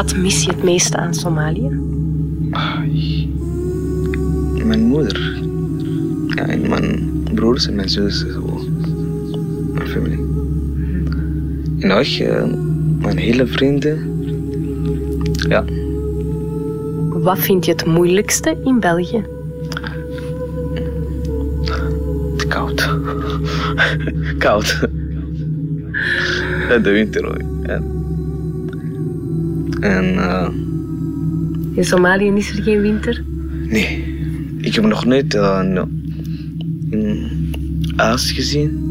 Wat mis je het meeste aan Somalië? Mijn moeder. Ja, en mijn broers en mijn zussen. Zo. Mijn familie. En ook eh, mijn hele vrienden. Ja, Wat vind je het moeilijkste in België? koud. koud. De winter. Ja. En eh, In Somalië is er geen winter. nee, ik heb nog nooit eh, no- een aas gezien.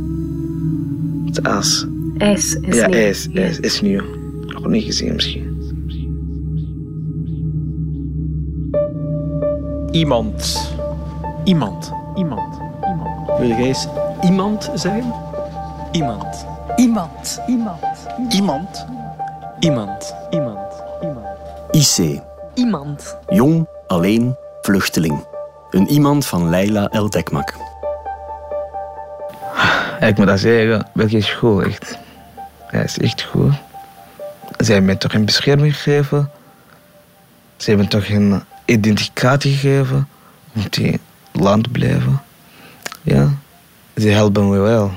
Het aas. IJs en Ja, ijs, Ja. ijs is nieuw. Nog niet gezien misschien. Iemand. Iemand. Iemand. Iemand. Wil jij eens iemand zijn? Iemand. Iemand. Iemand. Iemand. Iemand. Iemand. Iemand. IC. Iemand. Jong, alleen, vluchteling. Een iemand van Leila El Dekmak. Ik moet dat zeggen, België is goed, echt. Ja, is echt goed. Ze hebben mij toch een bescherming gegeven. Ze hebben toch een identificatie gegeven om die land te blijven. Ja, ze helpen me wel.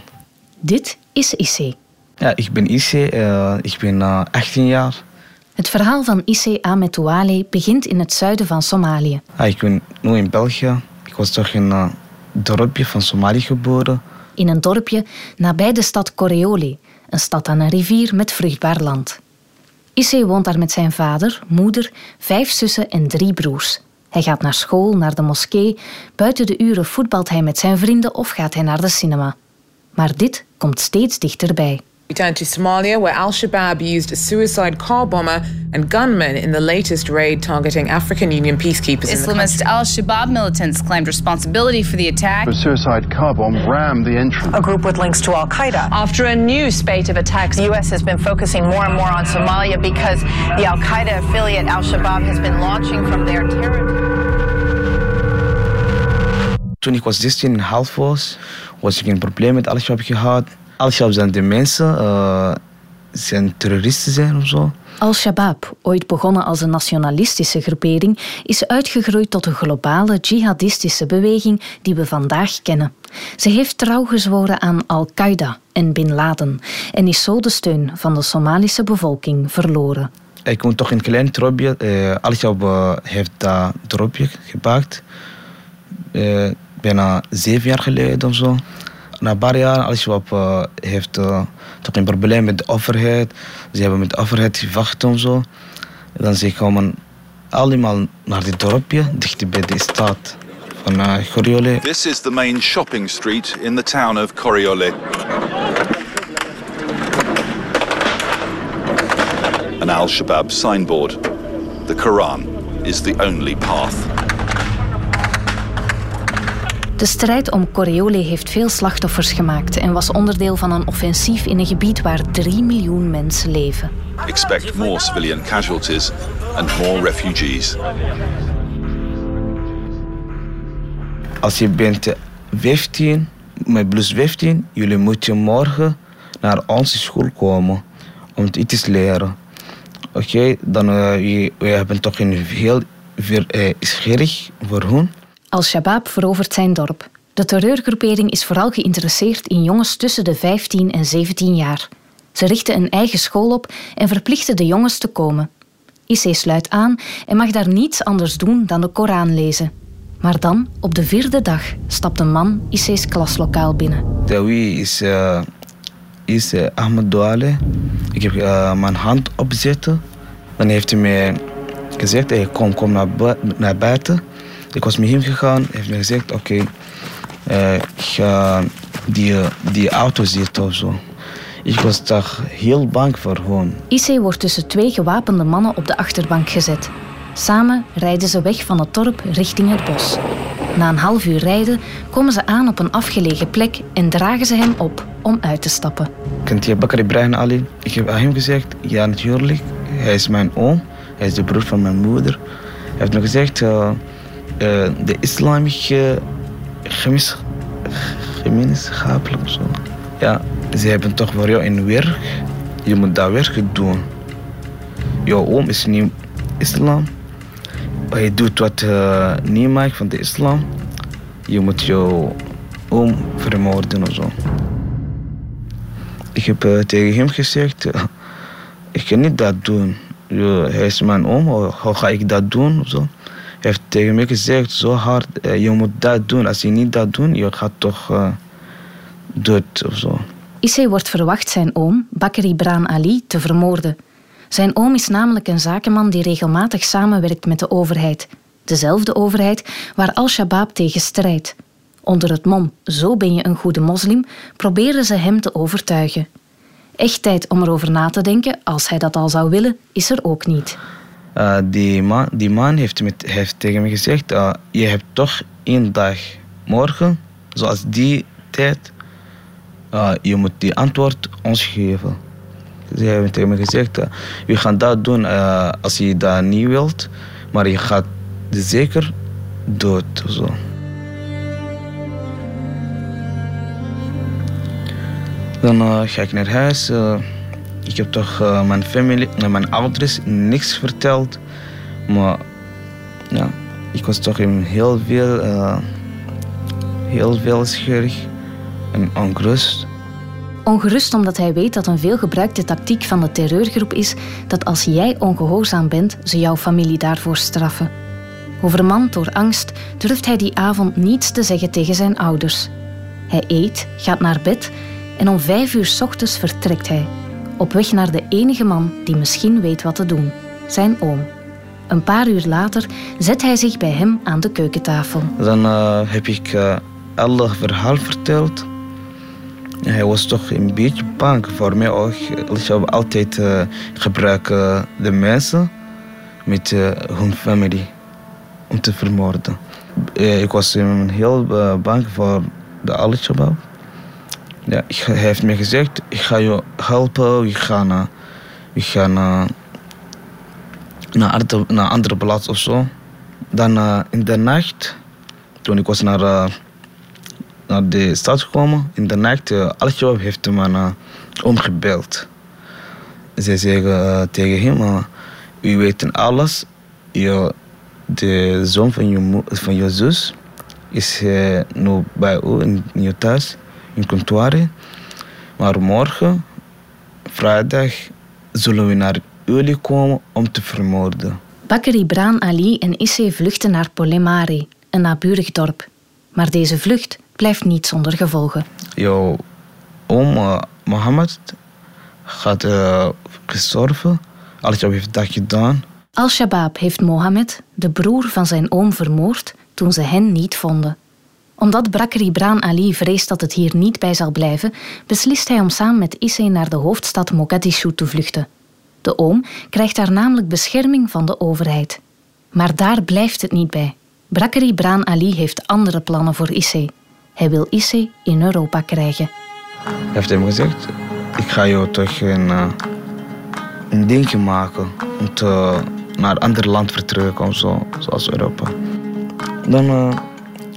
Dit is IC. Ja, ik ben Isse, eh, ik ben eh, 18 jaar. Het verhaal van IC Ahmed Ouale begint in het zuiden van Somalië. Ah, ik ben nu in België. Ik was toch in een dorpje van Somalië geboren. In een dorpje nabij de stad Correole, een stad aan een rivier met vruchtbaar land. IC woont daar met zijn vader, moeder, vijf zussen en drie broers. Hij gaat naar school, naar de moskee. Buiten de uren voetbalt hij met zijn vrienden of gaat hij naar de cinema. Maar dit komt steeds dichterbij. We turn to Somalia, where Al Shabaab used a suicide car bomber and gunmen in the latest raid targeting African Union peacekeepers. Islamist Al Shabaab militants claimed responsibility for the attack. A suicide car bomb rammed the entrance. A group with links to Al Qaeda. After a new spate of attacks, the U.S. has been focusing more and more on Somalia because the Al Qaeda affiliate Al Shabaab has been launching from their territory. Toen ik was 16 en half was, was ik een probleem met Al-Shabaab gehad. Al-Shabaab zijn de mensen, eh, zijn terroristen zijn of zo. Al-Shabaab, ooit begonnen als een nationalistische groepering, is uitgegroeid tot een globale jihadistische beweging die we vandaag kennen. Ze heeft trouw gezworen aan Al-Qaeda en Bin Laden en is zo de steun van de Somalische bevolking verloren. Ik woon toch in een klein dorpje. eh Al-Shabaab eh, heeft dat dorpje gebouwd. eh, bijna zeven jaar geleden of zo. Na een paar jaar, Al-Shabaab eh, heeft eh, toch een probleem met de overheid. Ze hebben met de overheid gewacht en zo. Dan ze komen allemaal naar dit dorpje, dicht bij de stad van uh, Goriole. This is the main shopping street in the town of Coriole. An Al Shabaab signboard. The Quran is the only path. De strijd om Corleone heeft veel slachtoffers gemaakt en was onderdeel van een offensief in een gebied waar 3 miljoen mensen leven. Expect more civilian casualties and more refugees. Als je bent 15, met plus 15, jullie moeten morgen naar onze school komen om iets te leren. Oké, dan uh, we, we hebben toch een heel ver, uh, scherig voor hun. Al-Shabaab verovert zijn dorp. De terreurgroepering is vooral geïnteresseerd in jongens tussen de 15 en 17 jaar. Ze richten een eigen school op en verplichten de jongens te komen. IC sluit aan en mag daar niets anders doen dan de Koran lezen. Maar dan, op de vierde dag, stapt een man IC's klaslokaal binnen. Wie is, uh, is uh, Ahmed Douale. Ik heb uh, mijn hand opzetten. Dan heeft hij mij gezegd, kom, kom naar, naar buiten. Ik was met hem gegaan. Hij heeft me gezegd, oké, okay, uh, ga die, die auto zitten of zo. Ik was toch heel bang voor gewoon. IC wordt tussen twee gewapende mannen op de achterbank gezet. Samen rijden ze weg van het dorp richting het bos. Na een half uur rijden komen ze aan op een afgelegen plek en dragen ze hem op om uit te stappen. Kent je Bakar Ibrahim Ali? Ik heb aan hem gezegd, ja natuurlijk. Hij is mijn oom. Hij is de broer van mijn moeder. Hij heeft me gezegd, uh, de islamische gemeenschappelijk zo. Ja, ze hebben toch voor jou een werk. Je moet dat werk doen. jouw oom is niet islam. Hij doet wat uh, niet mag van de islam. Je moet jouw oom vermoorden of zo. Ik heb uh, tegen hem gezegd, ik kan niet dat doen. hij is mijn oom, hoe ga ik dat doen of zo? Heeft tegen mij gezegd, zo hard, je moet dat doen. Als je niet dat doet, je gaat toch dood of zo. Issei wordt verwacht zijn oom, Bakri Braan Ali, te vermoorden. Zijn oom is namelijk een zakenman die regelmatig samenwerkt met de overheid. Dezelfde overheid waar Al-Shabaab tegen strijdt. Onder het mom, zo ben je een goede moslim, proberen ze hem te overtuigen. Echt tijd om erover na te denken, als hij dat al zou willen, is er ook niet. Uh, die, man, die man heeft, heeft tegen me gezegd, uh, je hebt toch één dag morgen, zoals die tijd, uh, je moet die antwoord ons geven. Ze hebben tegen me gezegd, uh, we gaan dat doen als je dat niet wilt, maar je gaat zeker dood. Zo. Dan ga ik naar huis. Ik heb toch mijn familie, mijn ouders niks verteld. Maar ja, ik was toch in heel veel, heel veel en ongerust. Ongerust omdat hij weet dat een veelgebruikte tactiek van de terreurgroep is dat als jij ongehoorzaam bent, ze jouw familie daarvoor straffen. Overmand door angst durft hij die avond niets te zeggen tegen zijn ouders. Hij eet, gaat naar bed en om vijf uur ochtends vertrekt hij. Op weg naar de enige man die misschien weet wat te doen: zijn oom. Een paar uur later zet hij zich bij hem aan de keukentafel. Dan uh, heb ik uh, verhaal verteld hij was toch een beetje bang voor mij ook. Ik heb altijd uh, gebruiken de mensen met hun familie om te vermoorden. Ik was heel bang voor de Al-Shabaab. Ja, hij heeft me gezegd, ik ga je helpen, we gaan, we gaan naar, andere, naar andere plaats of zo. Dan in de nacht, toen ik was naar naar de stad gekomen. In de nacht, uh, heeft me uh, omgebeld. Ze zeggen tegen hem, uh, we weten alles. Je, de zoon van je, van je zus is nu bij u in, in je thuis, in Contoire. Maar morgen, vrijdag, zullen we naar jullie komen om te vermoorden. Bakari Braan Ali en Issei vluchten naar Polemari, een naburig dorp. Maar deze vlucht blijft niet zonder gevolgen. Jouw oom uh, Mohammed gaat uh, gestorven. Al-Shabaab heeft dat gedaan. Al-Shabaab heeft Mohammed, de broer van zijn oom, vermoord toen ze hen niet vonden. Omdat Brakri Braan Ali vreest dat het hier niet bij zal blijven, beslist hij om samen met Issei naar de hoofdstad Mogadishu te vluchten. De oom krijgt daar namelijk bescherming van de overheid. Maar daar blijft het niet bij. Brakri Braan Ali heeft andere plannen voor Issei. Hij wil Issei in Europa krijgen. Hij heeft hem gezegd, ik ga jou toch een, uh, een dingetje maken om te, naar een ander land vertrekken zo, zoals Europa. Dan uh,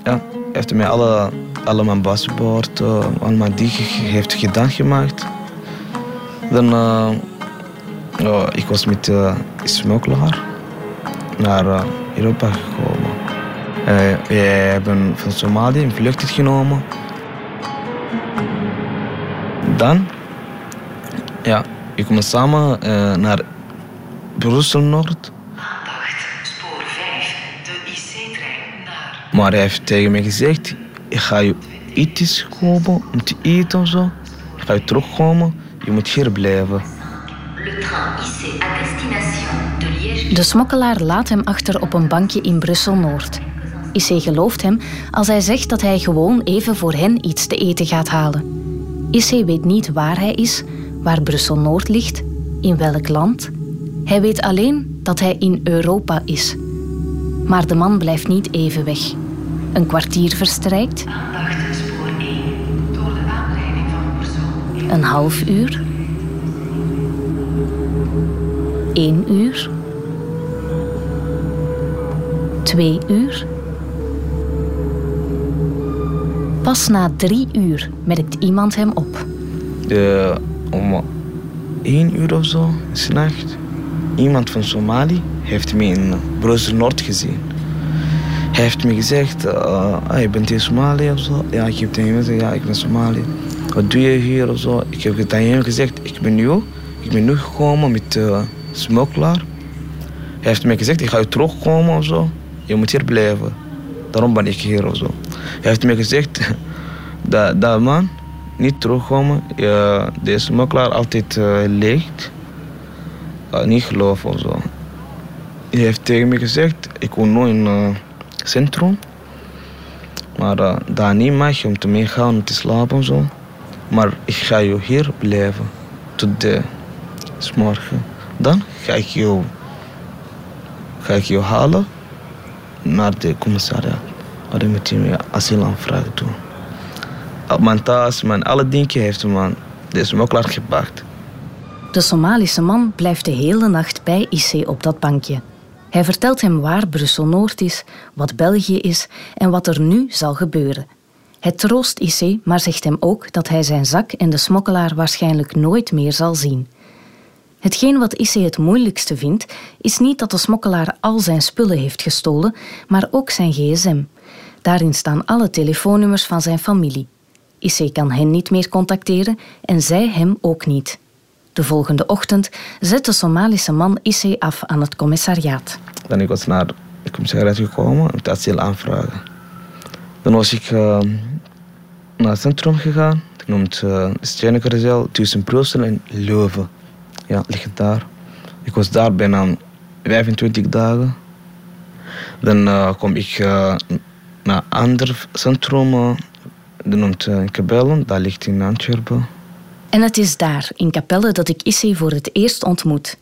ja, heeft mij alle, alle mijn paspoort, uh, allemaal die heeft gedaan gemaakt. Dan uh, ik was met uh, smokkelaar naar Europa gekomen. Wij hebben van Somalië een vlucht genomen. Dan, ja, ik kom samen naar Brussel Maar hij heeft tegen mij gezegd: ik ga je iets kopen om te eten of zo. Ik ga je terugkomen, je moet hier blijven. De smokkelaar laat hem achter op een bankje in Brussel Noord. Issei gelooft hem als hij zegt dat hij gewoon even voor hen iets te eten gaat halen. Issei weet niet waar hij is, waar Brussel Noord ligt, in welk land. Hij weet alleen dat hij in Europa is. Maar de man blijft niet even weg. Een kwartier verstrijkt. Aandacht, spoor 1. Door de aanleiding van persoon. Een half uur. Eén uur. Twee uur. Pas na drie uur merkt iemand hem op. De, om één uur of zo, s'nacht, iemand van Somalië heeft me in Brussel Noord gezien. Hij heeft me gezegd, uh, ah, je bent in Somalië of zo? Ja, ik heb tegen hem gezegd, ja, ik ben Somalië. Wat doe je hier of zo? Ik heb tegen hem gezegd, ik ben nieuw. Ik ben nu gekomen met uh, smokkelaar. Hij heeft me gezegd, ik ga je terugkomen of zo. Je moet hier blijven. Daarom ben ik hier of zo. Hij heeft me gezegd, dat, dat man niet terugkomen. Uh, de smokkelaar altijd uh, leegt. Uh, niet geloven of zo. Hij heeft tegen me gezegd, ik in het centrum. Maar daar niet mag je om te meegaan om te slapen zo. Maar ik ga je hier blijven tot de morgen. Dan ga ik jou, ga ik jou halen naar de commissariat. Dan moet je me asielaanvraag doen. Op mijn tas, mijn alle dingen heeft man de smokkelaar gepakt. De Somalische man blijft de hele nacht bij IC op dat bankje. Hij vertelt hem waar Brussel-Noord is, wat België is en wat er nu zal gebeuren. Hij troost IC, maar zegt hem ook dat hij zijn zak en de smokkelaar waarschijnlijk nooit meer zal zien. Hetgeen wat IC het moeilijkste vindt, is niet dat de smokkelaar al zijn spullen heeft gestolen, maar ook zijn gsm. Daarin staan alle telefoonnummers van zijn familie. IC kan hen niet meer contacteren en zij hem ook niet. De volgende ochtend zet de Somalische man IC af aan het commissariaat. Dan ik was naar het commissariaat gekomen om het asiel aanvragen. Dan was ik uh, naar het centrum gegaan. Noemt uh, Steenekarazel tussen Brussel en Leuven. Ja, ligt daar. Ik was daar bijna 25 dagen. Dan uh, kom ik naar een ander centrum, dat noemt Capelle, dat ligt in Antwerpen. En het is daar, in Capelle, dat ik Issei voor het eerst ontmoet.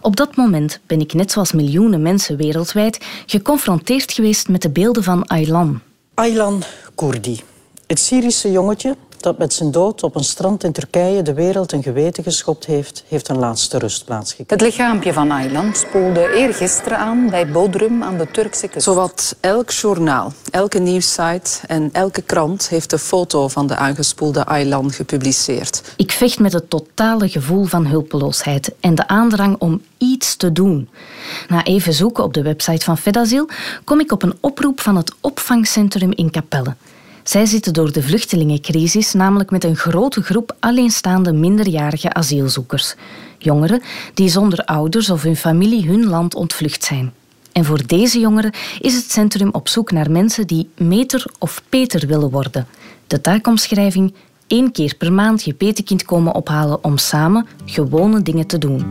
Op dat moment ben ik, net zoals miljoenen mensen wereldwijd, geconfronteerd geweest met de beelden van Aylan. Aylan Kurdi, het Syrische jongetje dat met zijn dood op een strand in Turkije de wereld een geweten geschopt heeft, heeft een laatste rustplaats gekregen. Het lichaampje van Aylan spoelde eergisteren aan bij Bodrum aan de Turkse kust. Zowat elk journaal, elke nieuwssite en elke krant heeft de foto van de aangespoelde Aylan gepubliceerd. Ik vecht met het totale gevoel van hulpeloosheid en de aandrang om iets te doen. Na even zoeken op de website van Fedazil kom ik op een oproep van het opvangcentrum in Capelle. Zij zitten door de vluchtelingencrisis namelijk met een grote groep alleenstaande minderjarige asielzoekers. Jongeren die zonder ouders of hun familie hun land ontvlucht zijn. En voor deze jongeren is het centrum op zoek naar mensen die meter of peter willen worden. De taakomschrijving één keer per maand je petekind komen ophalen om samen gewone dingen te doen.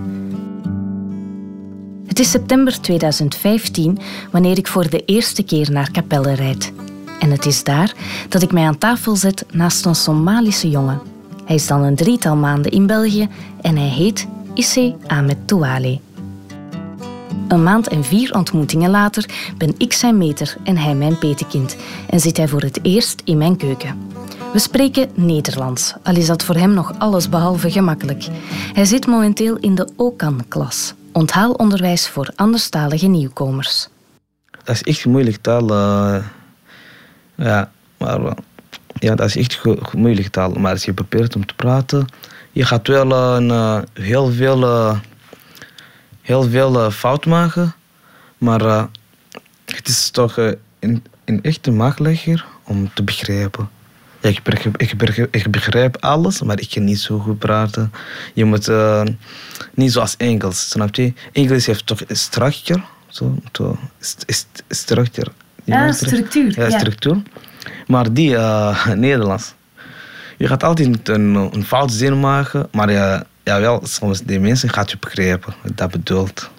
Het is september 2015 wanneer ik voor de eerste keer naar Capelle rijd. En het is daar dat ik mij aan tafel zet naast een Somalische jongen. Hij is dan een drietal maanden in België en hij heet Issei Ahmed Touale. Een maand en vier ontmoetingen later ben ik zijn meter en hij mijn petekind en zit hij voor het eerst in mijn keuken. We spreken Nederlands, al is dat voor hem nog alles behalve gemakkelijk. Hij zit momenteel in de OCAN-klas, onthaalonderwijs voor anderstalige nieuwkomers. Dat is echt een moeilijk taal. Uh ja, maar eh, ja, dat is echt moeilijk taal. Maar als je probeert om te praten, je gaat wel uh, een, uh, heel veel, heel veel fout maken. Maar het is toch een, een echte makkelijker om te begrijpen. Ik, begrijp, ik, ik begrijp alles, maar ik kan niet zo goed praten. Je moet niet zoals Engels, snap je? Engels heeft toch een structuur. Zo. Ja, structuur. Ja, structuur. Maar die uh, Nederlands. Je gaat altijd een, een fout zin maken, maar ja, ja, wel, soms de mensen gaat je begrijpen wat dat bedoelt.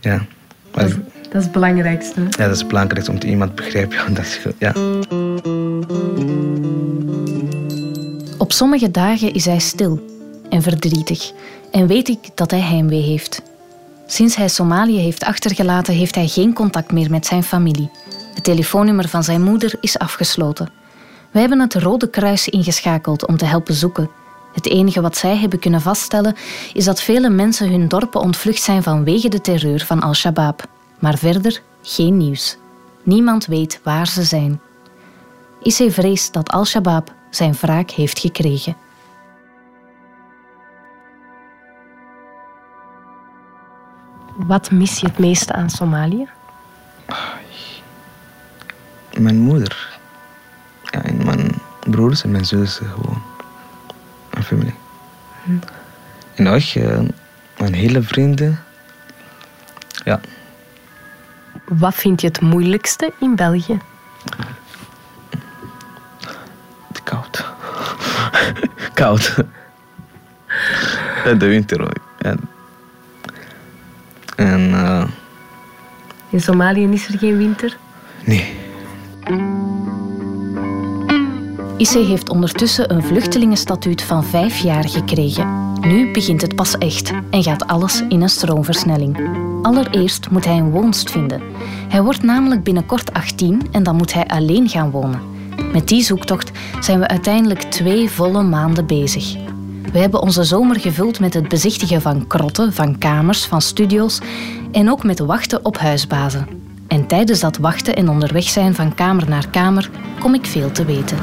Ja. Dat is, dat is het belangrijkste. Ja, dat is het belangrijkste om te iemand begrijpen. Dat is, ja. Op sommige dagen is hij stil en verdrietig en weet ik dat hij heimwee heeft. Sinds hij Somalië heeft achtergelaten, heeft hij geen contact meer met zijn familie. Het telefoonnummer van zijn moeder is afgesloten. Wij hebben het Rode Kruis ingeschakeld om te helpen zoeken. Het enige wat zij hebben kunnen vaststellen is dat vele mensen hun dorpen ontvlucht zijn vanwege de terreur van Al-Shabaab. Maar verder geen nieuws. Niemand weet waar ze zijn. Issei vreest dat Al-Shabaab zijn wraak heeft gekregen. Wat mis je het meeste aan Somalië? Mijn moeder. Ja, en mijn broers en mijn zussen gewoon. Mijn familie. Hm. En ook eh, mijn hele vrienden. Ja, Wat vind je het moeilijkste in België? koud. koud. En de winter ook. En, en eh, In Somalië is er geen winter. nee. Issei heeft ondertussen een vluchtelingenstatuut van vijf jaar gekregen. Nu begint het pas echt en gaat alles in een stroomversnelling. Allereerst moet hij een woonst vinden. Hij wordt namelijk binnenkort 18 en dan moet hij alleen gaan wonen. Met die zoektocht zijn we uiteindelijk twee volle maanden bezig. We hebben onze zomer gevuld met het bezichtigen van krotten, van kamers, van studio's en ook met wachten op huisbazen. En tijdens dat wachten en onderweg zijn van kamer naar kamer kom ik veel te weten.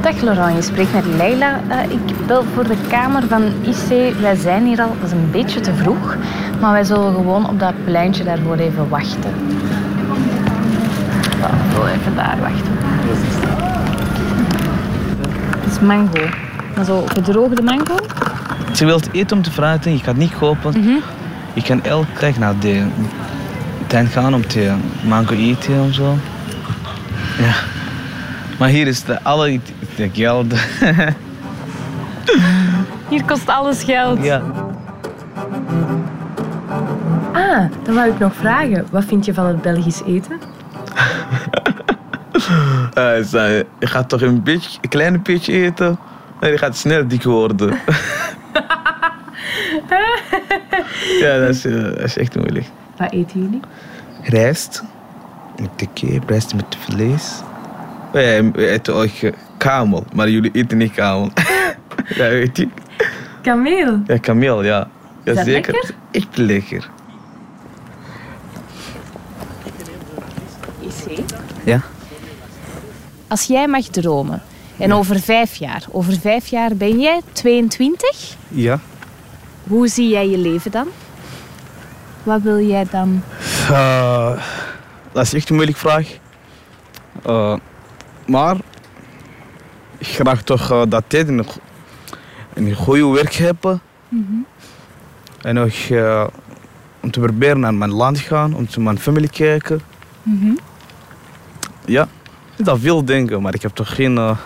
Dag Laurent, je spreekt met Leila. Eh, ik bel voor de kamer van IC. Wij zijn hier al, dat is een beetje te vroeg, maar wij zullen gewoon op dat pleintje daarvoor even wachten. Ja, ik wil even daar wachten. Deze is het. Het is mango. Maar zo gedroogde mango. Ze wilt eten om te vragen, je gaat niet kopen. Mhm. Je kan elke dag naar tuin gaan om te mango eten en zo. Ja. Maar hier is de alle de geld. Hier kost alles geld. ja. Ah, dan wou ik nog vragen. Wat vind je van het Belgisch eten? Eh, je gaat toch een, beetje, een klein beetje eten, maar je gaat snel dik worden. ja, dat is, eh, dat is echt moeilijk. Wat eten jullie? Rijst met de kip, rijst met vlees. Wij wij eten ook eh, kamel, maar jullie eten niet kamel. ja, weet je? Kameel. Ja, kameel, ja. ja dat zeker. lekker? Echt lekker. IC. Ja? Als jij mag dromen, en over vijf jaar, over vijf jaar ben jij 22, Ja. hoe zie jij je leven dan? Wat wil jij dan? Eh, dat is echt een moeilijke vraag. Eh, maar ik graag toch eh, dat tijd een, een goede werk hebben. En ook om te proberen naar mijn land te gaan, om te mijn familie kijken. Ja, ik dat veel denken, maar ik heb toch geen,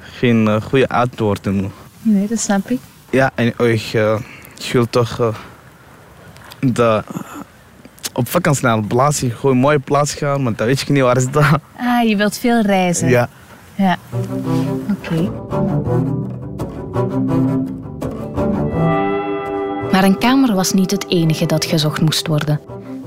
geen goede antwoorden. Nee, dat snap ik. Ja, en ook, ik wil toch de, op vakantie naar een plaats, gewoon een mooie plaats gaan, maar dat weet ik niet waar is dat. Ah, je wilt veel reizen. Ja. Ja. Oké. Maar een kamer was niet het enige dat gezocht moest worden.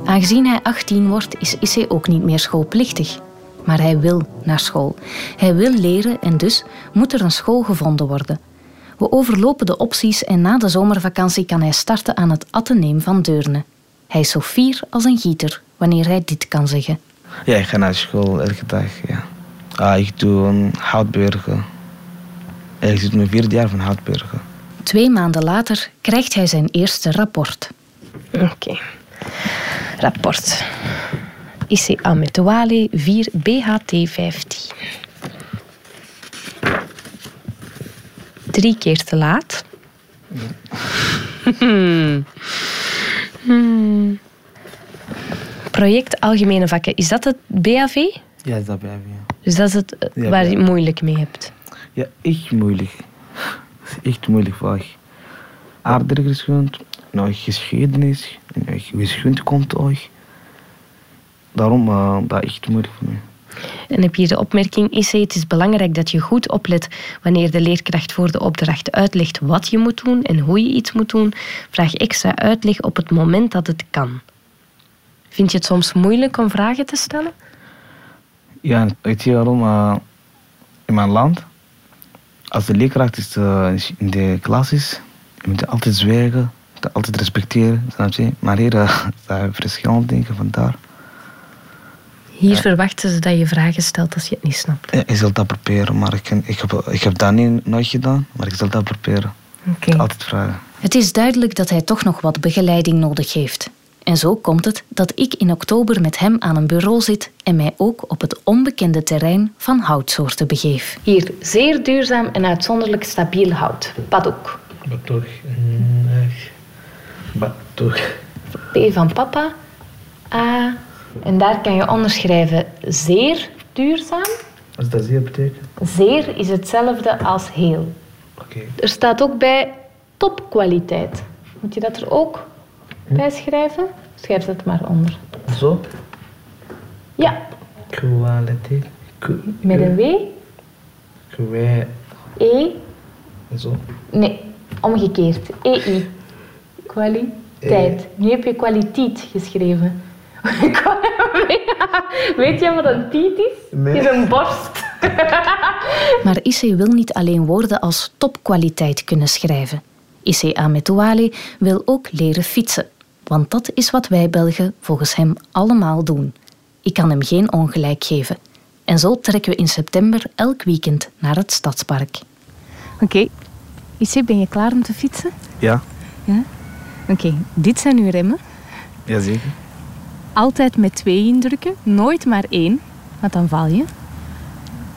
Aangezien hij 18 wordt, is Issei ook niet meer schoolplichtig. Maar hij wil naar school. Hij wil leren en dus moet er een school gevonden worden. We overlopen de opties en na de zomervakantie kan hij starten aan het ateneem van Deurne. Hij is zo fier als een gieter wanneer hij dit kan zeggen. Ja, ik ga naar school elke dag, ja. Ah, ik doe um, houtburgen. Ik zit mijn vierde jaar van houtburgen. Twee maanden later krijgt hij zijn eerste rapport. Oké. Rapport. IC Ametouale 4 BHT 15. Drie keer te laat. Hmm. Hmm. Project Algemene Vakken. Is dat het BAV? Ja, dat blijf je. Dus dat is het Ja, waar je moeilijk mee hebt. Ja, echt moeilijk. Dat is echt moeilijk vraag. Aardrijkskunde, nou geschiedenis, en nou, wiskunde komt ook. Daarom uh, dat is echt moeilijk voor mij. En heb je de opmerking, IC, het is belangrijk dat je goed oplet wanneer de leerkracht voor de opdracht uitlegt wat je moet doen en hoe je iets moet doen. Vraag extra uitleg op het moment dat het kan. Vind je het soms moeilijk om vragen te stellen? Ja, weet je waarom? eh, in mijn land, als de leerkracht is, eh, in de klas is, je moet altijd zwijgen, altijd respecteren, snap je? Maar hier uh, zijn verschillende dingen vandaar. Hier verwachten ze dat je vragen stelt als je het niet snapt. Ja, ik zal dat proberen, maar ik, ik, heb, ik heb dat niet nooit gedaan, maar ik zal dat proberen. Oké. Altijd vragen. Het is duidelijk dat hij toch nog wat begeleiding nodig heeft. En zo komt het dat ik in oktober met hem aan een bureau zit en mij ook op het onbekende terrein van houtsoorten begeef. Hier zeer duurzaam en uitzonderlijk stabiel hout. Paddoek. Batok. Batok. P van papa. A. En daar kan je onderschrijven zeer duurzaam. Als dat zeer betekent? Zeer is hetzelfde als heel. Oké. Er staat ook bij topkwaliteit. Moet je dat er ook bij schrijven? Schrijf dat maar onder. Zo? Ja, Kwaliteit. Met een W. Kwa- E. Zo. Nee, omgekeerd. EI. Kwaliteit. Nu heb je kwaliteit geschreven. Weet je wat een tiet is? Nee. Is een borst. Maar Issei wil niet alleen woorden als topkwaliteit kunnen schrijven. Issei Ametouale wil ook leren fietsen. Want dat is wat wij Belgen volgens hem allemaal doen. Ik kan hem geen ongelijk geven. En zo trekken we in september elk weekend naar het stadspark. Oké. Issei, ben je klaar om te fietsen? Ja, Ja? Oké, dit zijn uw remmen. jazeker. Altijd met twee indrukken, nooit maar één, want dan val je.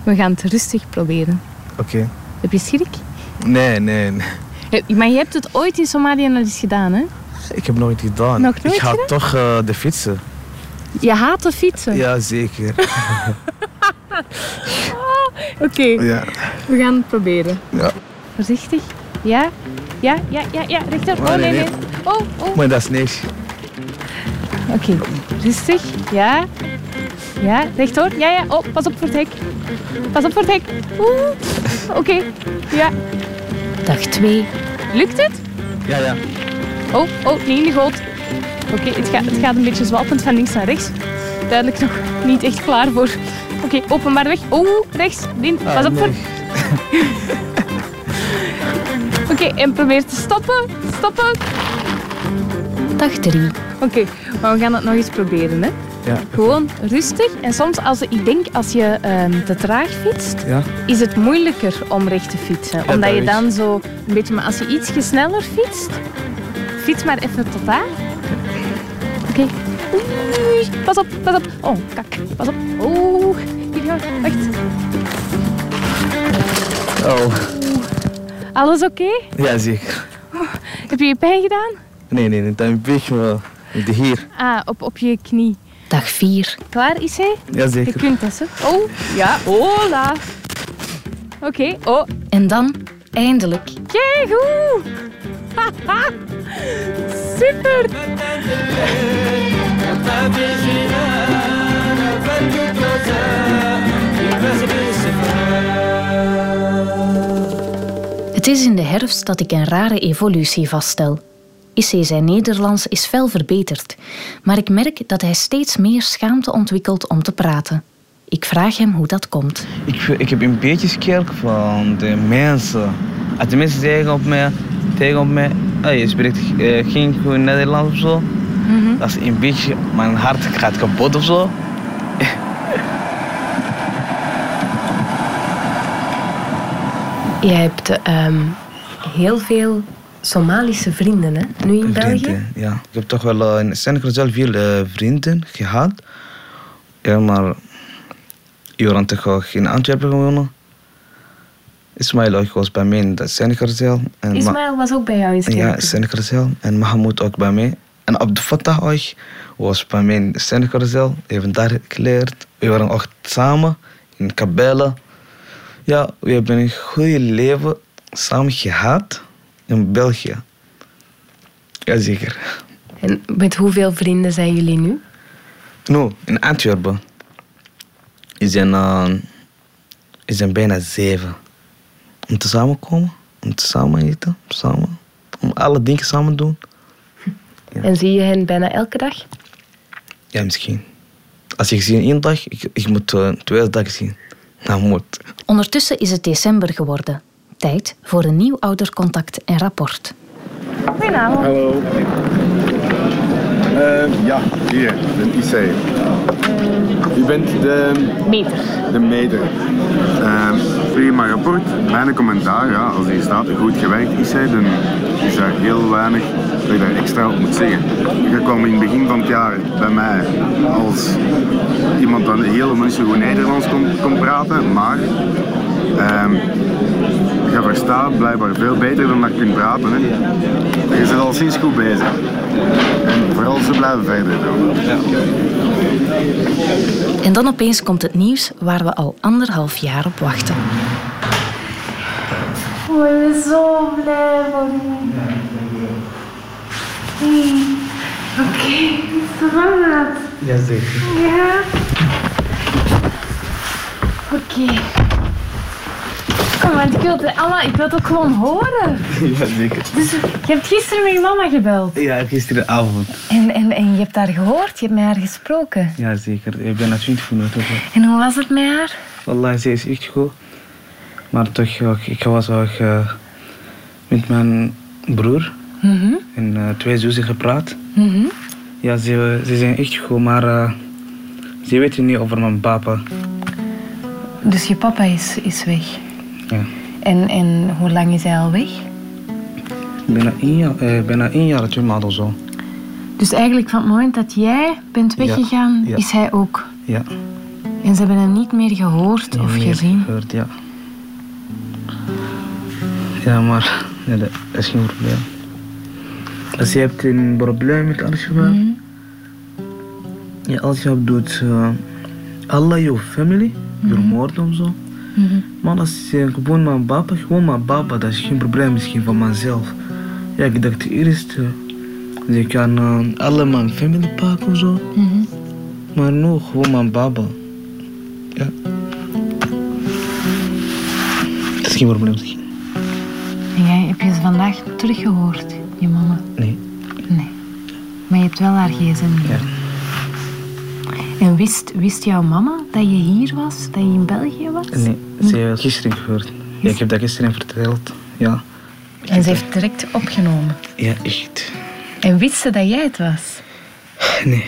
We gaan het rustig proberen. Oké. Heb je schrik? Nee, nee, nee. Eh, Maar je hebt het ooit in Somalië al eens gedaan, hè? Ik heb nooit gedaan. Nog nooit ik ga gedaan? toch eh, de fietsen. Je haat de fietsen? Ja, zeker. Oké, ja. we gaan het proberen. ja. Voorzichtig. Ja? Ja, ja, ja, ja. Rechter. Oh, Oh, nee, nee, nee. nee. Oh, oh. Maar dat is niks. Oké, rustig. Ja. Ja, rechtdoor. Ja, ja. Oh, pas op voor het hek. Pas op voor het hek. Oeh. Oké. Ja. Dag 2. Lukt het? Ja, ja. Oh, oh, niet in de goot. Oké, het, gaat, het gaat een beetje zwalpend van links naar rechts. Duidelijk nog niet echt klaar voor. Oké, open maar weg. Oeh, rechts. Lin, Ah, pas op voor... nee. Oké, en probeer te stoppen. Stoppen. Dag 3. Oké, maar we gaan het nog eens proberen, hè. Ja. Gewoon rustig. En soms, als, ik denk, als je ehm, te traag fietst, Ja. is het moeilijker om recht te fietsen. Ja, Omdat dat je dan zo een beetje... Maar als je ietsje sneller fietst, fiets maar even tot daar. Oké. Oei, Pas op, pas op. Oh, kak. Pas op. Oeh, hier gaan we. Wacht. Oh. Alles oké? Ja, zeker. Heb je je pijn gedaan? Nee, nee, nee. Dan een beetje wel. De hier. Ah, op, op je knie. Dag 4. Klaar, Issei? Jazeker. Je kunt het, hè? Oh, ja. Hola. Oké, oh. En dan, eindelijk, Keigoed! Haha. Super! Het is in de herfst dat ik een rare evolutie vaststel. Issei zijn Nederlands is fel verbeterd, maar ik merk dat hij steeds meer schaamte ontwikkelt om te praten. Ik vraag hem hoe dat komt. Ik, ik heb een beetje schrik van de mensen. Als de mensen zeggen op mij, tegen op mij, hey, je spreekt eh, geen goed Nederlands of zo. Dat is een beetje, mijn hart gaat kapot of zo. Jij hebt ehm, heel veel Somalische vrienden, hè? Nu in België. Ja. Ik heb toch wel eh, in Senegal zelf veel eh, vrienden gehad. Ja, maar Joran toch ook in Antwerpen gewonnen. Ismail ook was bij mij in de Senegal. En Ma- Ismaël was ook bij jou in Scherpen. Ja, Senegal. En Mahmoud ook bij mij. En Abdel Fattah ook was bij mij in Senegal. Even daar geleerd. We waren ook samen in Kabelle. Ja, we hebben een goede leven samen gehad in België. Jazeker. En met hoeveel vrienden zijn jullie nu? Nu, in Antwerpen. We zijn, uh, we zijn bijna zeven. Om te samenkomen, om te samen eten, samen. Om alle dingen samen te doen. En zie je hen bijna elke dag? Ja, misschien. Als ik zie in één dag, ik, ik moet uh, twee dagen zien. Dat moet. Ondertussen is het december geworden. Tijd voor een nieuw oudercontact en rapport. Goedenavond. Hallo. Eh, ja, hier, een IC. U U bent de... Meter. De meter. Ehm, prima rapport. Mijn commentaar, ja, als die staat goed gewerkt is, hij, dan is er heel weinig dat je daar extra op moet zeggen. Je kwam in het begin van het jaar bij mij als iemand dat helemaal niet zo goed Nederlands kon, kon praten, maar ehm je verstaat blijkbaar veel beter dan dat je kunt praten. Hè. Je bent al sinds goed bezig. En vooral ze blijven verder doen. En dan opeens komt het nieuws waar we al anderhalf jaar op wachten. Ik ben zo blij voor u. Oké, spannend. Jazeker. Ja. Oké. Want ik wil het allemaal, ik wil het ook gewoon horen. Jazeker. Dus je hebt gisteren met je mama gebeld. Ja, gisteravond. En, en, en je hebt haar gehoord, je hebt met haar gesproken. Jazeker. Ik ben na 20 minuten. of zo. En hoe was het met haar? Wallah, ze is echt goed. Maar toch, ik was ook eh, met mijn broer Mhm. en eh, twee zussen gepraat. Mhm. Ja, ze, ze zijn echt goed, maar eh, ze weten niet over mijn papa. Dus je papa is, is weg. Ja. En, en hoe lang is hij al weg? Bijna één jaar, eh, bijna één jaar, twee maanden of zo. Dus eigenlijk van het moment dat jij bent weggegaan, ja. is hij ook. Ja. En ze hebben hem niet meer gehoord of Nee, gezien. gehoord, ja. Ja, maar ja, dat is geen probleem. Als je hebt een probleem met Al-Shabaab, Mhm. ja, Al-Shabaab doet uh, Allah, je family, vermoorden of zo. Mhm. Maar als je gewoon mijn papa, gewoon mijn papa, dat is geen probleem misschien van mezelf. Ja, ik dacht eerst, uh, je kan uh, alle mijn family pakken of zo. Mhm. Maar nu gewoon mijn papa. Ja. Dat is geen probleem. En jij, heb je ze vandaag teruggehoord, je mama? Nee. Nee. Maar je hebt wel haar gsm. Ja. En wist, wist jouw mama dat je hier was, dat je in België was? Nee, ze heeft gisteren gehoord. Ja, ik heb dat gisteren verteld. Ja. En ze heeft direct opgenomen. Ja, echt. En wist ze dat jij het was? Nee.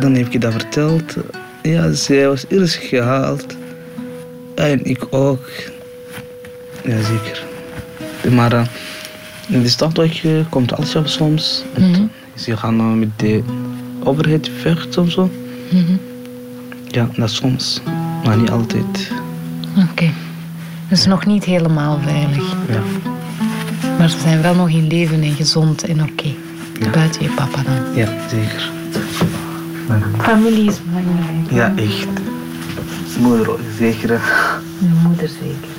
Dan heb ik dat verteld. Ja, zij was eerst gehaald. En ik ook. Ja, zeker. Maar uh, in de stad ook, eh, komt alles op soms. Mhm. Ze gaan uh, met de overheid vechten of zo. Mhm. Ja, dat soms. Maar niet altijd. Oké. Dus nog niet helemaal veilig. Ja. Maar ze zijn wel nog in leven en gezond en oké. Buiten je papa dan. Ja, zeker. Familie is belangrijk. Ja, echt. Moeder ook, zeker. Je moeder zeker.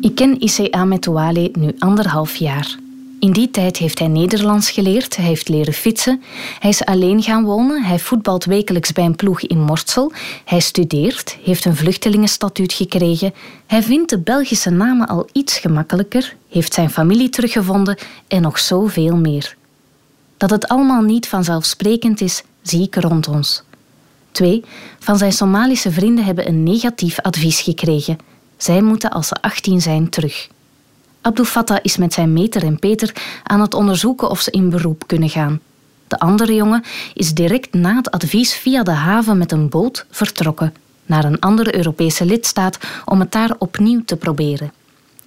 Ik ken Issei Ametouale nu anderhalf jaar. In die tijd heeft hij Nederlands geleerd, hij heeft leren fietsen, hij is alleen gaan wonen, hij voetbalt wekelijks bij een ploeg in Morsel, hij studeert, heeft een vluchtelingenstatuut gekregen, hij vindt de Belgische namen al iets gemakkelijker, heeft zijn familie teruggevonden en nog zoveel meer. Dat het allemaal niet vanzelfsprekend is, zie ik rond ons. Twee van zijn Somalische vrienden hebben een negatief advies gekregen. Zij moeten als ze 18 zijn terug. Abdul Fattah is met zijn meter en Peter aan het onderzoeken of ze in beroep kunnen gaan. De andere jongen is direct na het advies via de haven met een boot vertrokken naar een andere Europese lidstaat om het daar opnieuw te proberen.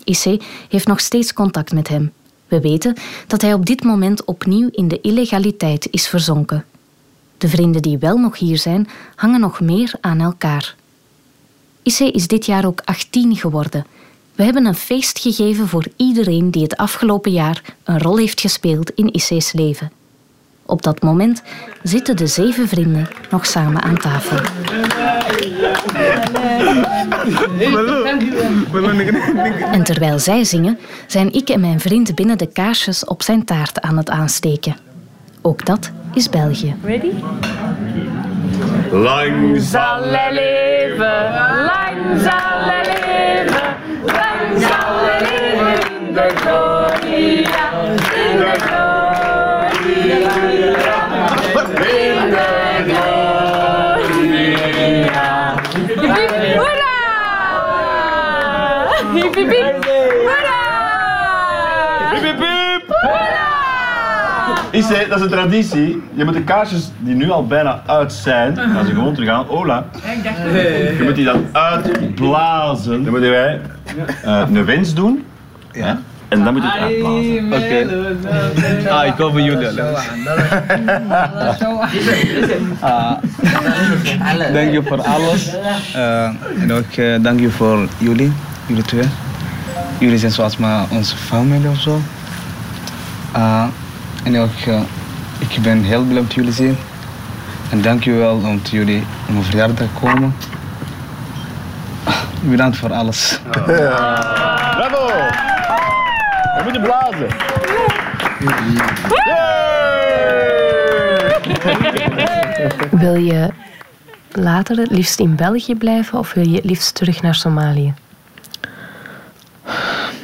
Issei heeft nog steeds contact met hem. We weten dat hij op dit moment opnieuw in de illegaliteit is verzonken. De vrienden die wel nog hier zijn, hangen nog meer aan elkaar. Issei is dit jaar ook 18 geworden. We hebben een feest gegeven voor iedereen die het afgelopen jaar een rol heeft gespeeld in Issei's leven. Op dat moment zitten de zeven vrienden nog samen aan tafel. En terwijl zij zingen, zijn ik en mijn vriend binnen de kaarsjes op zijn taart aan het aansteken. Ook dat is België. Ready? Lang zal hij leven, lang zal hij leven, lang zal hij leven in de gloria, in de gloria, in de gloria. Hoera! Is, dat is een traditie. Je moet de kaarsjes die nu al bijna uit zijn, gaan ze gewoon terug aan. Hola. Je moet die dan uitblazen. Dan moeten wij uh, een wens doen. Ja. En dan moet je het uitblazen. Oké. Ah, ik hoop jullie. Ah, dank je voor alles. Uh, en ook uh, dank je voor jullie, jullie twee. Jullie zijn zoals maar onze familie of zo. Uh, en ook, uh, ik ben heel blij om jullie te zien. En dank je wel om jullie op mijn verjaardag komen. Bedankt voor alles. Bravo! We moeten blazen. Wil je later het liefst in België blijven of wil je het liefst terug naar Somalië?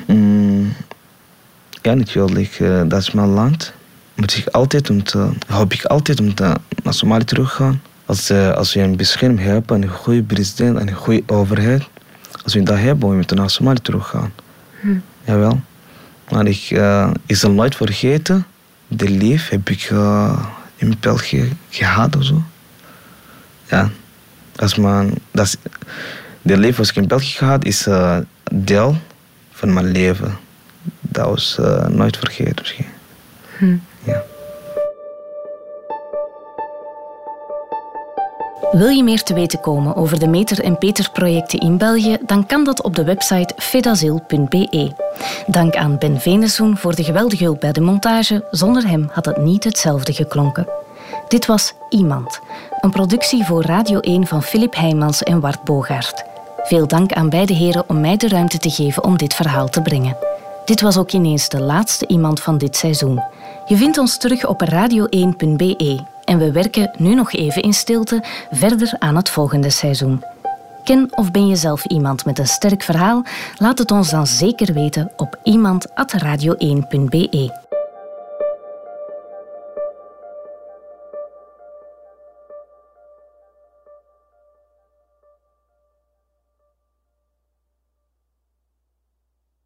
Mm, ja, natuurlijk. Uh, dat is mijn land. Moet ik altijd om te, hoop ik altijd om te, naar Somalië terug te gaan. Als, uh, als we een bescherming hebben, een goede president en een goede overheid. Als we dat hebben, we moeten naar Somalië terug gaan. Hm. Jawel. Maar ik uh, is er nooit vergeten. De lief heb ik uh, in België gehad of zo. Ja, dat is mijn, dat de leven wat ik in België gehad is uh, deel van mijn leven. Dat was nooit vergeten misschien. Hm. Wil je meer te weten komen over de Meter en Peter projecten in België, dan kan dat op de website fedazil.be. Dank aan Ben Venezoen voor de geweldige hulp bij de montage. Zonder hem had het niet hetzelfde geklonken. Dit was Iemand, een productie voor Radio 1 van Filip Heijmans en Wart Bogaert. Veel dank aan beide heren om mij de ruimte te geven om dit verhaal te brengen. Dit was ook ineens de laatste Iemand van dit seizoen. Je vindt ons terug op radio1.be en we werken nu nog even in stilte verder aan het volgende seizoen. Ken of ben je zelf iemand met een sterk verhaal? Laat het ons dan zeker weten op iemand.radio1.be.